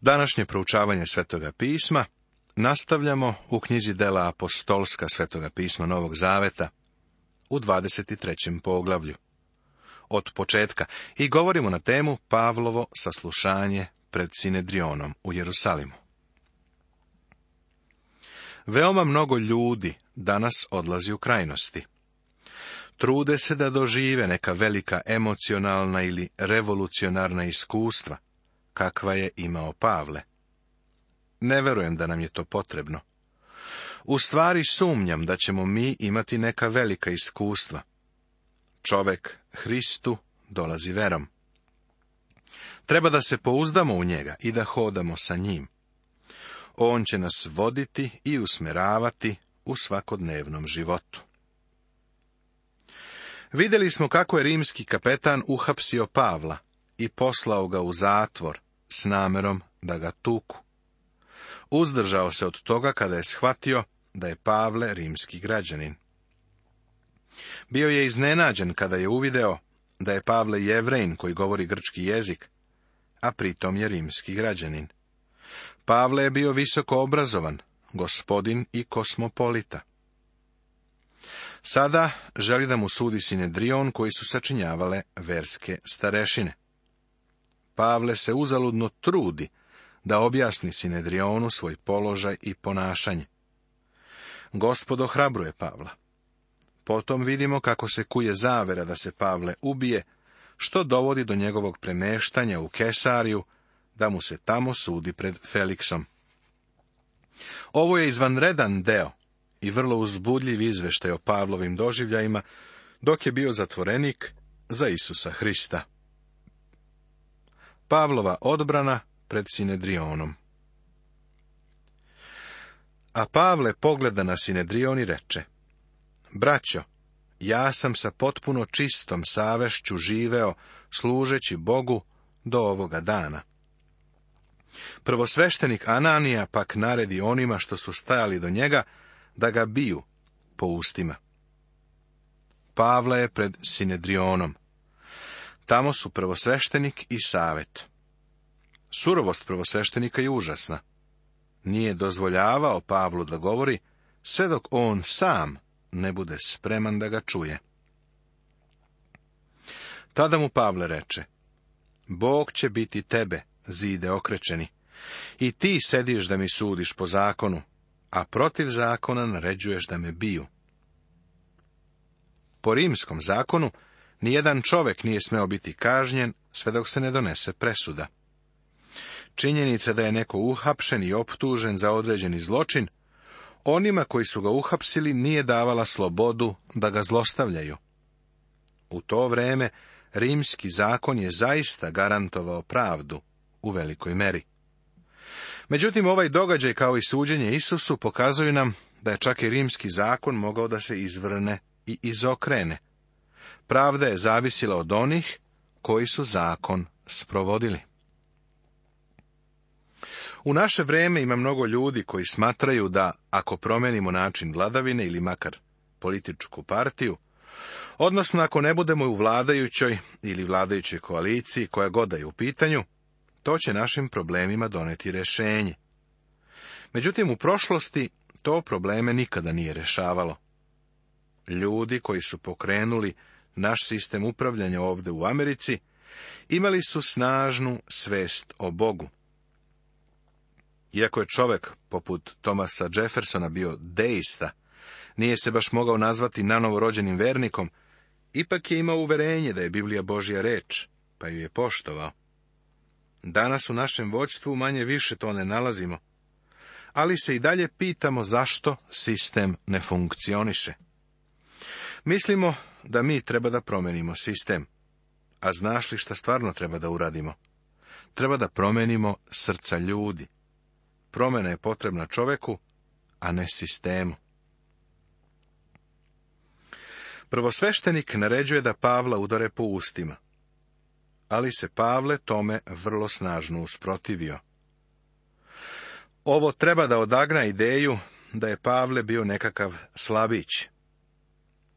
Današnje proučavanje Svetoga pisma nastavljamo u knjizi dela Apostolska Svetoga pisma Novog Zaveta u 23. poglavlju. Od početka i govorimo na temu Pavlovo saslušanje pred Sinedrionom u Jerusalimu. Veoma mnogo ljudi danas odlazi u krajnosti. Trude se da dožive neka velika emocionalna ili revolucionarna iskustva – kakva je imao Pavle. Ne verujem da nam je to potrebno. U stvari sumnjam da ćemo mi imati neka velika iskustva. Čovek Hristu dolazi verom. Treba da se pouzdamo u njega i da hodamo sa njim. On će nas voditi i usmeravati u svakodnevnom životu. Vidjeli smo kako je rimski kapetan uhapsio Pavla i poslao ga u zatvor, s namjerom da ga tuku. Uzdržao se od toga kada je shvatio da je Pavle rimski građanin. Bio je iznenađen kada je uvideo da je Pavle jevrein koji govori grčki jezik, a pritom je rimski građanin. Pavle je bio visoko obrazovan, gospodin i kosmopolita. Sada želi da mu sudi Sinedrion koji su sačinjavale verske starešine. Pavle se uzaludno trudi da objasni Sinedrionu svoj položaj i ponašanje. Gospod ohrabruje Pavla. Potom vidimo kako se kuje zavera da se Pavle ubije, što dovodi do njegovog premeštanja u Kesariju, da mu se tamo sudi pred Feliksom. Ovo je izvanredan deo i vrlo uzbudljiv izveštaj o Pavlovim doživljajima, dok je bio zatvorenik za Isusa Hrista. Pavlova odbrana pred Sinedrionom. A Pavle pogleda na Sinedrion i reče, Braćo, ja sam sa potpuno čistom savešću živeo, služeći Bogu do ovoga dana. Prvosveštenik Ananija pak naredi onima što su stajali do njega, da ga biju po ustima. Pavla je pred Sinedrionom. Tamo su prvosveštenik i savet. Surovost prvosveštenika je užasna. Nije dozvoljavao Pavlu da govori, sve dok on sam ne bude spreman da ga čuje. Tada mu Pavle reče, Bog će biti tebe, zide okrečeni, i ti sediš da mi sudiš po zakonu, a protiv zakona naređuješ da me biju. Po rimskom zakonu Nijedan čovek nije smeo biti kažnjen, sve dok se ne donese presuda. Činjenica da je neko uhapšen i optužen za određeni zločin, onima koji su ga uhapsili nije davala slobodu da ga zlostavljaju. U to vreme rimski zakon je zaista garantovao pravdu u velikoj meri. Međutim, ovaj događaj kao i suđenje Isusu pokazuju nam da je čak i rimski zakon mogao da se izvrne i izokrene – Pravda je zavisila od onih koji su zakon sprovodili. U naše vrijeme ima mnogo ljudi koji smatraju da ako promenimo način vladavine ili makar političku partiju, odnosno ako ne budemo u vladajućoj ili vladajućoj koaliciji koja god je u pitanju, to će našim problemima doneti rješenje. Međutim, u prošlosti to probleme nikada nije rješavalo. Ljudi koji su pokrenuli naš sistem upravljanja ovde u Americi, imali su snažnu svest o Bogu. Iako je čovjek, poput Tomasa Jeffersona, bio deista, nije se baš mogao nazvati nanovorođenim vernikom, ipak je imao uverenje da je Biblija Božja reč, pa ju je poštovao. Danas u našem vođstvu manje više to ne nalazimo, ali se i dalje pitamo zašto sistem ne funkcioniše. Mislimo da mi treba da promenimo sistem. A znaš li šta stvarno treba da uradimo? Treba da promenimo srca ljudi. Promena je potrebna čoveku, a ne sistemu. Prvosveštenik naređuje da Pavla udare po ustima. Ali se Pavle tome vrlo snažno usprotivio. Ovo treba da odagna ideju da je Pavle bio nekakav slabić.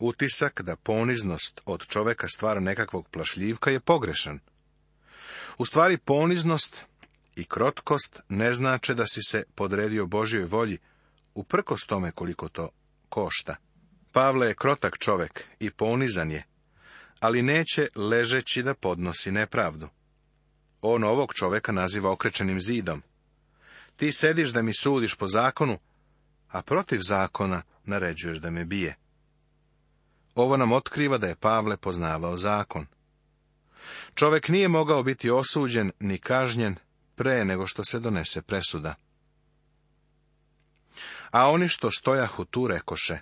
Utisak da poniznost od čoveka stvara nekakvog plašljivka je pogrešan. U stvari poniznost i krotkost ne znače da si se podredio Božjoj volji, uprkos tome koliko to košta. Pavle je krotak čovek i ponizan je, ali neće ležeći da podnosi nepravdu. On ovog čoveka naziva okrečenim zidom. Ti sediš da mi sudiš po zakonu, a protiv zakona naređuješ da me bije. Ovo nam otkriva da je Pavle poznavao zakon. Čovek nije mogao biti osuđen ni kažnjen pre nego što se donese presuda. A oni što stojahu tu rekoše,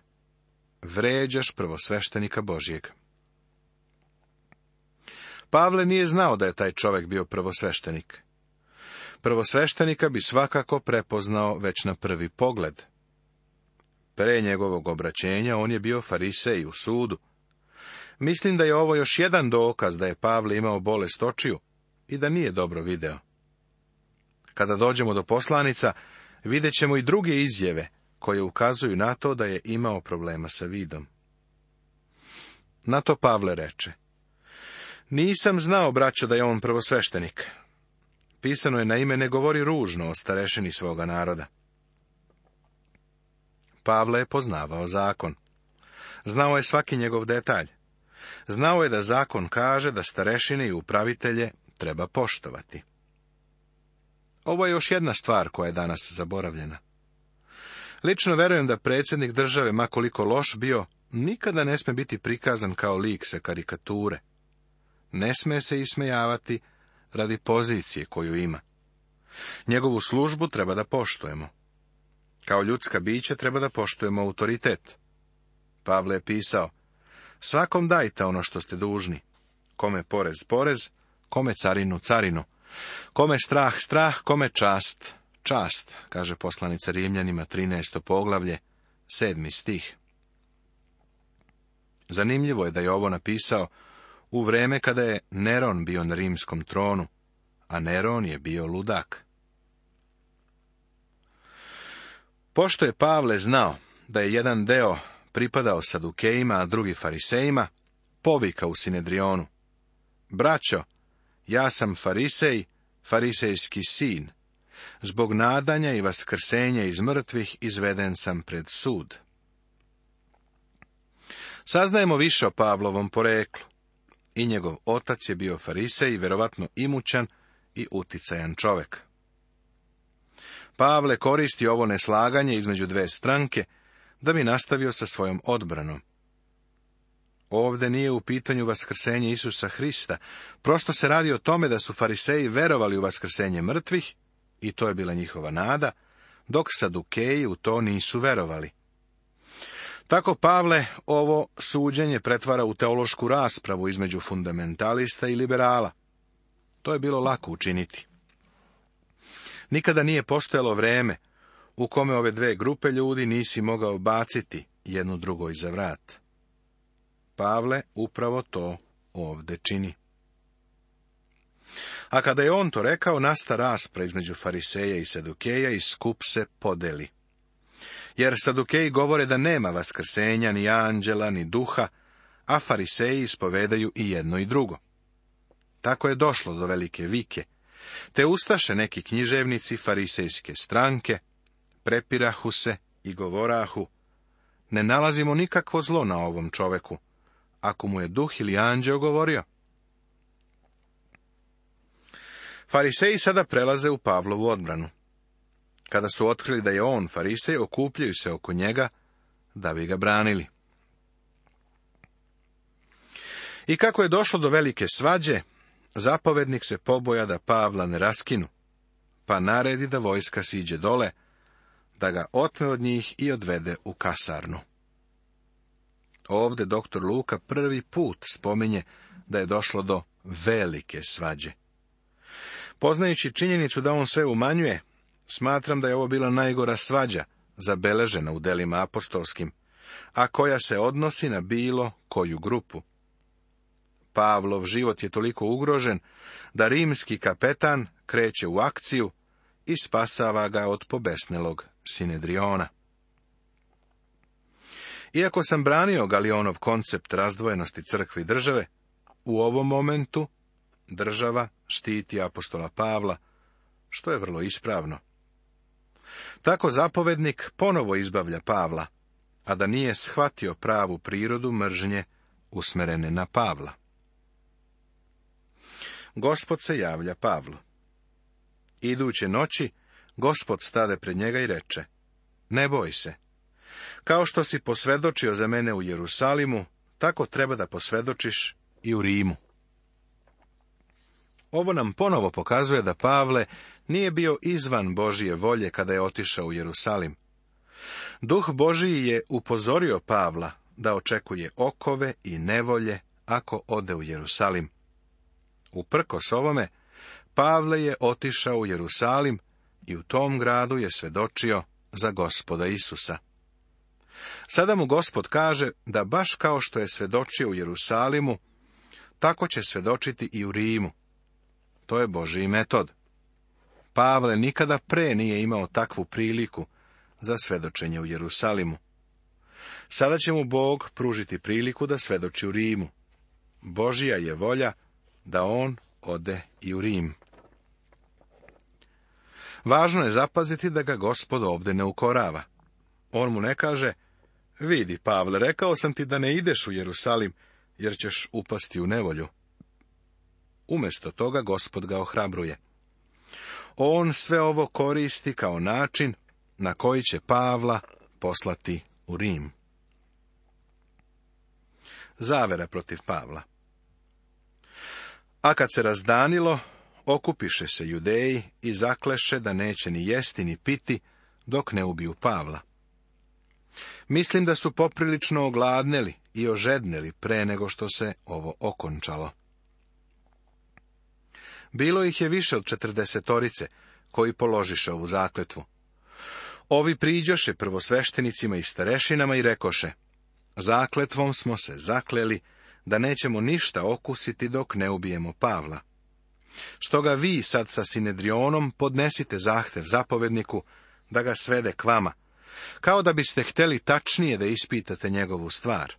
vređaš prvosveštenika Božijeg. Pavle nije znao da je taj čovek bio prvosveštenik. Prvosveštenika bi svakako prepoznao već na prvi pogled, Pre njegovog obraćenja on je bio farisej u sudu. Mislim da je ovo još jedan dokaz da je Pavle imao bolest očiju i da nije dobro video. Kada dođemo do poslanica, vidjet ćemo i druge izjave koje ukazuju na to da je imao problema sa vidom. Na to Pavle reče. Nisam znao, braćo, da je on prvosveštenik. Pisano je na ime ne govori ružno o starešini svoga naroda. Pavle je poznavao zakon. Znao je svaki njegov detalj. Znao je da zakon kaže da starešine i upravitelje treba poštovati. Ovo je još jedna stvar koja je danas zaboravljena. Lično verujem da predsjednik države, makoliko loš bio, nikada ne sme biti prikazan kao lik sa karikature. Ne sme se ismejavati radi pozicije koju ima. Njegovu službu treba da poštujemo. Kao ljudska bića treba da poštujemo autoritet. Pavle je pisao, svakom dajte ono što ste dužni. Kome porez, porez, kome carinu, carinu. Kome strah, strah, kome čast, čast, kaže poslanica Rimljanima 13. poglavlje, 7. stih. Zanimljivo je da je ovo napisao u vreme kada je Neron bio na rimskom tronu, a Neron je bio ludak. Pošto je Pavle znao da je jedan deo pripadao Sadukejima, a drugi Farisejima, povika u Sinedrionu. Braćo, ja sam Farisej, farisejski sin. Zbog nadanja i vaskrsenja iz mrtvih izveden sam pred sud. Saznajemo više o Pavlovom poreklu. I njegov otac je bio farisej, verovatno imućan i uticajan čovek. Pavle koristi ovo neslaganje između dve stranke da bi nastavio sa svojom odbranom. Ovde nije u pitanju vaskrsenje Isusa Hrista, prosto se radi o tome da su fariseji verovali u vaskrsenje mrtvih, i to je bila njihova nada, dok sadukeji u to nisu verovali. Tako Pavle ovo suđenje pretvara u teološku raspravu između fundamentalista i liberala. To je bilo lako učiniti. Nikada nije postojalo vreme u kome ove dve grupe ljudi nisi mogao baciti jednu drugoj za vrat. Pavle upravo to ovde čini. A kada je on to rekao, nasta raspra između fariseja i sadukeja i skup se podeli. Jer sadukeji govore da nema vaskrsenja, ni anđela, ni duha, a fariseji ispovedaju i jedno i drugo. Tako je došlo do velike vike, te ustaše neki književnici farisejske stranke, prepirahu se i govorahu, ne nalazimo nikakvo zlo na ovom čoveku, ako mu je duh ili anđeo govorio. Fariseji sada prelaze u Pavlovu odbranu. Kada su otkrili da je on farisej, okupljaju se oko njega da bi ga branili. I kako je došlo do velike svađe, Zapovednik se poboja da Pavla ne raskinu, pa naredi da vojska siđe dole, da ga otme od njih i odvede u kasarnu. Ovde doktor Luka prvi put spominje da je došlo do velike svađe. Poznajući činjenicu da on sve umanjuje, smatram da je ovo bila najgora svađa, zabeležena u delima apostolskim, a koja se odnosi na bilo koju grupu. Pavlov život je toliko ugrožen da rimski kapetan kreće u akciju i spasava ga od pobesnelog Sinedriona. Iako sam branio Galionov koncept razdvojenosti crkvi i države, u ovom momentu država štiti apostola Pavla, što je vrlo ispravno. Tako zapovednik ponovo izbavlja Pavla, a da nije shvatio pravu prirodu mržnje usmerene na Pavla gospod se javlja Pavlu. Iduće noći, gospod stade pred njega i reče, ne boj se. Kao što si posvedočio za mene u Jerusalimu, tako treba da posvedočiš i u Rimu. Ovo nam ponovo pokazuje da Pavle nije bio izvan Božije volje kada je otišao u Jerusalim. Duh Božiji je upozorio Pavla da očekuje okove i nevolje ako ode u Jerusalim. Uprkos ovome, Pavle je otišao u Jerusalim i u tom gradu je svedočio za gospoda Isusa. Sada mu gospod kaže da baš kao što je svedočio u Jerusalimu, tako će svedočiti i u Rimu. To je Božiji metod. Pavle nikada pre nije imao takvu priliku za svedočenje u Jerusalimu. Sada će mu Bog pružiti priliku da svedoči u Rimu. Božija je volja da on ode i u Rim. Važno je zapaziti da ga gospod ovde ne ukorava. On mu ne kaže, vidi, Pavle, rekao sam ti da ne ideš u Jerusalim, jer ćeš upasti u nevolju. Umjesto toga gospod ga ohrabruje. On sve ovo koristi kao način na koji će Pavla poslati u Rim. Zavera protiv Pavla a kad se razdanilo, okupiše se judeji i zakleše da neće ni jesti ni piti dok ne ubiju Pavla. Mislim da su poprilično ogladneli i ožedneli pre nego što se ovo okončalo. Bilo ih je više od četrdesetorice koji položiše ovu zakletvu. Ovi priđoše prvosveštenicima i starešinama i rekoše, zakletvom smo se zakleli da nećemo ništa okusiti dok ne ubijemo Pavla. Stoga vi sad sa Sinedrionom podnesite zahtev zapovedniku da ga svede k vama, kao da biste htjeli tačnije da ispitate njegovu stvar.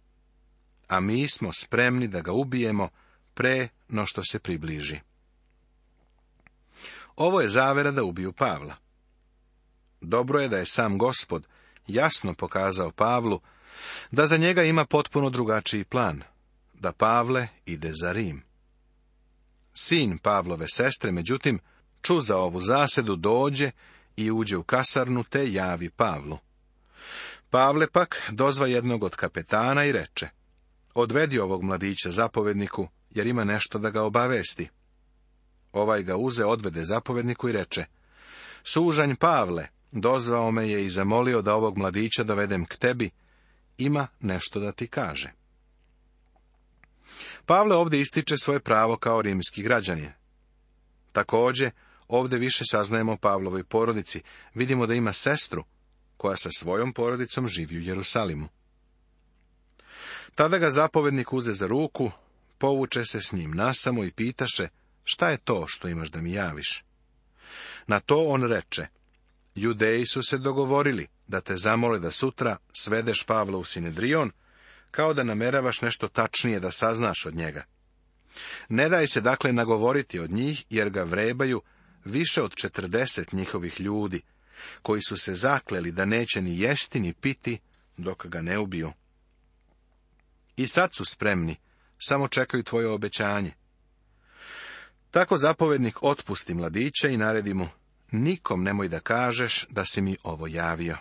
A mi smo spremni da ga ubijemo pre no što se približi. Ovo je zavera da ubiju Pavla. Dobro je da je sam gospod jasno pokazao Pavlu da za njega ima potpuno drugačiji plan, da Pavle ide za Rim. Sin Pavlove sestre, međutim, ču za ovu zasedu dođe i uđe u kasarnu te javi Pavlu. Pavle pak dozva jednog od kapetana i reče, odvedi ovog mladića zapovedniku, jer ima nešto da ga obavesti. Ovaj ga uze, odvede zapovedniku i reče, sužanj Pavle, dozvao me je i zamolio da ovog mladića dovedem k tebi, ima nešto da ti kaže. Pavle ovdje ističe svoje pravo kao rimski građanin. Također, ovdje više saznajemo o Pavlovoj porodici. Vidimo da ima sestru, koja sa svojom porodicom živi u Jerusalimu. Tada ga zapovednik uze za ruku, povuče se s njim nasamo i pitaše, šta je to što imaš da mi javiš? Na to on reče, judeji su se dogovorili da te zamole da sutra svedeš Pavla u Sinedrion, kao da nameravaš nešto tačnije da saznaš od njega. Ne daj se dakle nagovoriti od njih, jer ga vrebaju više od četrdeset njihovih ljudi, koji su se zakleli da neće ni jesti ni piti dok ga ne ubiju. I sad su spremni, samo čekaju tvoje obećanje. Tako zapovednik otpusti mladića i naredi mu, nikom nemoj da kažeš da si mi ovo javio.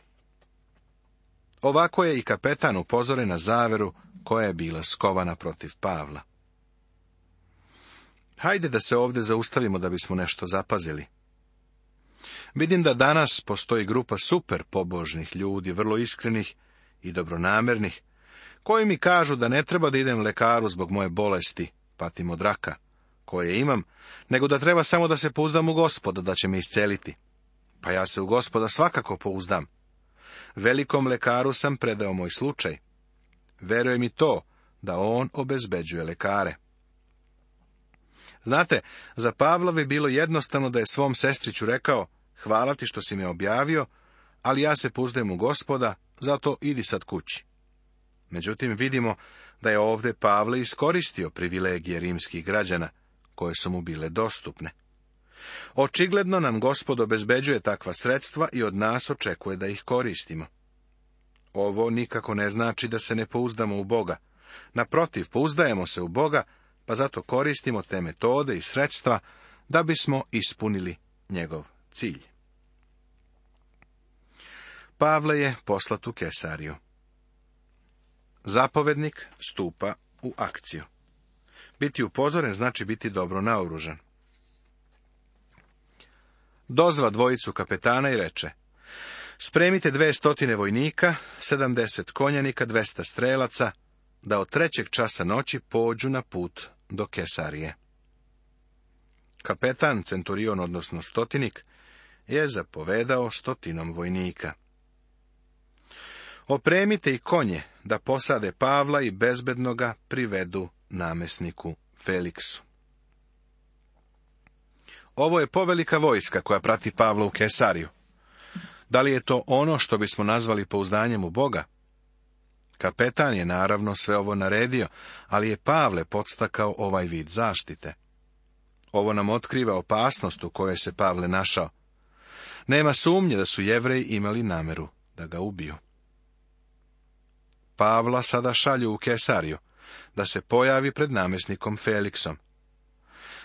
Ovako je i kapetan upozoren na zaveru koja je bila skovana protiv Pavla. Hajde da se ovdje zaustavimo da bismo nešto zapazili. Vidim da danas postoji grupa super pobožnih ljudi, vrlo iskrenih i dobronamernih, koji mi kažu da ne treba da idem lekaru zbog moje bolesti, patim od raka, koje imam, nego da treba samo da se pouzdam u gospoda da će me isceliti. Pa ja se u gospoda svakako pouzdam, Velikom lekaru sam predao moj slučaj. vjerujem i to, da on obezbeđuje lekare. Znate, za Pavla bi bilo jednostavno da je svom sestriću rekao, hvala ti što si me objavio, ali ja se puzdem u gospoda, zato idi sad kući. Međutim, vidimo da je ovdje Pavle iskoristio privilegije rimskih građana, koje su mu bile dostupne. Očigledno nam gospod obezbeđuje takva sredstva i od nas očekuje da ih koristimo. Ovo nikako ne znači da se ne pouzdamo u Boga. Naprotiv, pouzdajemo se u Boga, pa zato koristimo te metode i sredstva da bismo ispunili njegov cilj. Pavle je poslat u Kesariju. Zapovednik stupa u akciju. Biti upozoren znači biti dobro naoružan dozva dvojicu kapetana i reče, spremite dve stotine vojnika, sedamdeset konjanika, dvesta strelaca, da od trećeg časa noći pođu na put do Kesarije. Kapetan, centurion, odnosno stotinik, je zapovedao stotinom vojnika. Opremite i konje da posade Pavla i bezbednoga privedu namesniku Feliksu. Ovo je povelika vojska koja prati Pavla u Kesariju. Da li je to ono što bismo nazvali pouzdanjem u Boga? Kapetan je naravno sve ovo naredio, ali je Pavle podstakao ovaj vid zaštite. Ovo nam otkriva opasnost u kojoj se Pavle našao. Nema sumnje da su jevreji imali nameru da ga ubiju. Pavla sada šalju u Kesariju, da se pojavi pred namjesnikom Feliksom.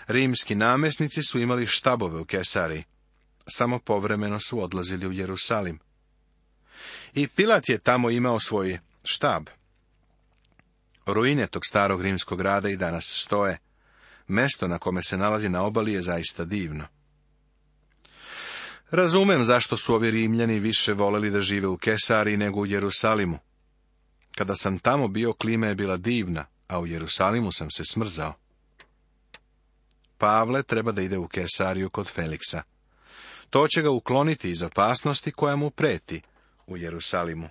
Rimski namjesnici su imali štabove u Kesari. Samo povremeno su odlazili u Jerusalim. I Pilat je tamo imao svoj štab. Ruine tog starog rimskog grada i danas stoje. Mesto na kome se nalazi na obali je zaista divno. Razumem zašto su ovi Rimljani više voleli da žive u Kesari nego u Jerusalimu. Kada sam tamo bio, klima je bila divna, a u Jerusalimu sam se smrzao. Pavle treba da ide u Kesariju kod Feliksa. To će ga ukloniti iz opasnosti koja mu preti u Jerusalimu.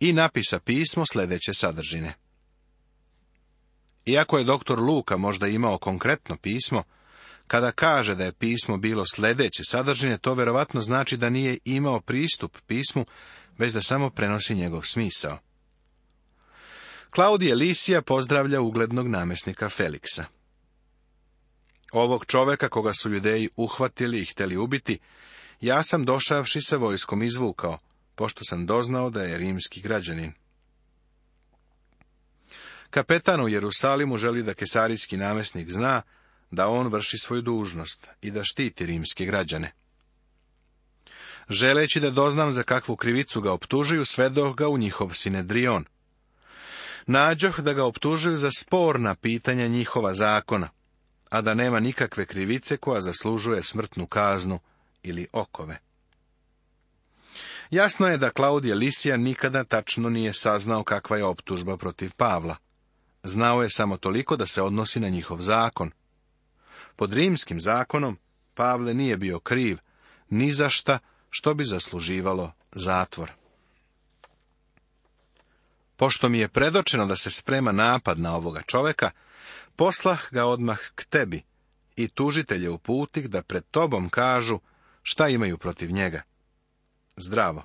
I napisa pismo sljedeće sadržine. Iako je doktor Luka možda imao konkretno pismo, kada kaže da je pismo bilo sljedeće sadržine, to verovatno znači da nije imao pristup pismu, već da samo prenosi njegov smisao. Klaudije Lisija pozdravlja uglednog namesnika Feliksa. Ovog čoveka koga su judeji uhvatili i htjeli ubiti, ja sam došavši sa vojskom izvukao, pošto sam doznao da je rimski građanin. Kapetan u Jerusalimu želi da kesarijski namesnik zna da on vrši svoju dužnost i da štiti rimske građane. Želeći da doznam za kakvu krivicu ga optužuju, svedoh ga u njihov sinedrion — nađoh da ga optužuju za sporna pitanja njihova zakona, a da nema nikakve krivice koja zaslužuje smrtnu kaznu ili okove. Jasno je da Klaudije Lisija nikada tačno nije saznao kakva je optužba protiv Pavla. Znao je samo toliko da se odnosi na njihov zakon. Pod rimskim zakonom Pavle nije bio kriv ni za šta što bi zasluživalo zatvor. Pošto mi je predočeno da se sprema napad na ovoga čoveka, poslah ga odmah k tebi i tužitelje uputih da pred tobom kažu šta imaju protiv njega. Zdravo.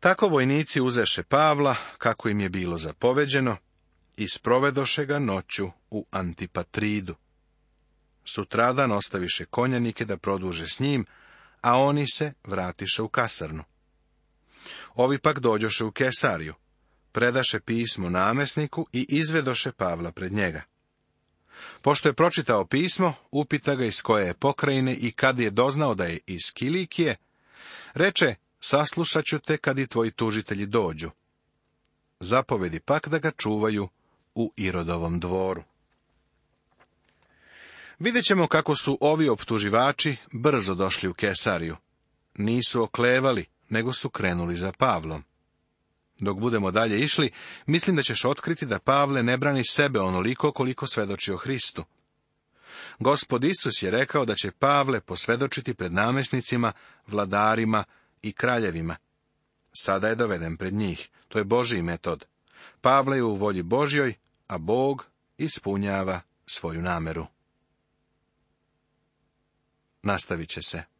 Tako vojnici uzeše Pavla, kako im je bilo zapoveđeno, i sprovedoše ga noću u Antipatridu. Sutradan ostaviše konjanike da produže s njim, a oni se vratiše u kasarnu. Ovi pak dođoše u Kesariju, predaše pismo namesniku i izvedoše Pavla pred njega. Pošto je pročitao pismo, upita ga iz koje je pokrajine i kad je doznao da je iz Kilikije, reče, saslušat ću te kad i tvoji tužitelji dođu. Zapovedi pak da ga čuvaju u Irodovom dvoru. Vidjet ćemo kako su ovi optuživači brzo došli u Kesariju. Nisu oklevali, nego su krenuli za Pavlom. Dok budemo dalje išli, mislim da ćeš otkriti da Pavle ne braniš sebe onoliko koliko svedoči o Hristu. Gospod Isus je rekao da će Pavle posvedočiti pred namesnicima, vladarima i kraljevima. Sada je doveden pred njih. To je Božiji metod. Pavle je u volji Božjoj, a Bog ispunjava svoju nameru. Nastavit će se.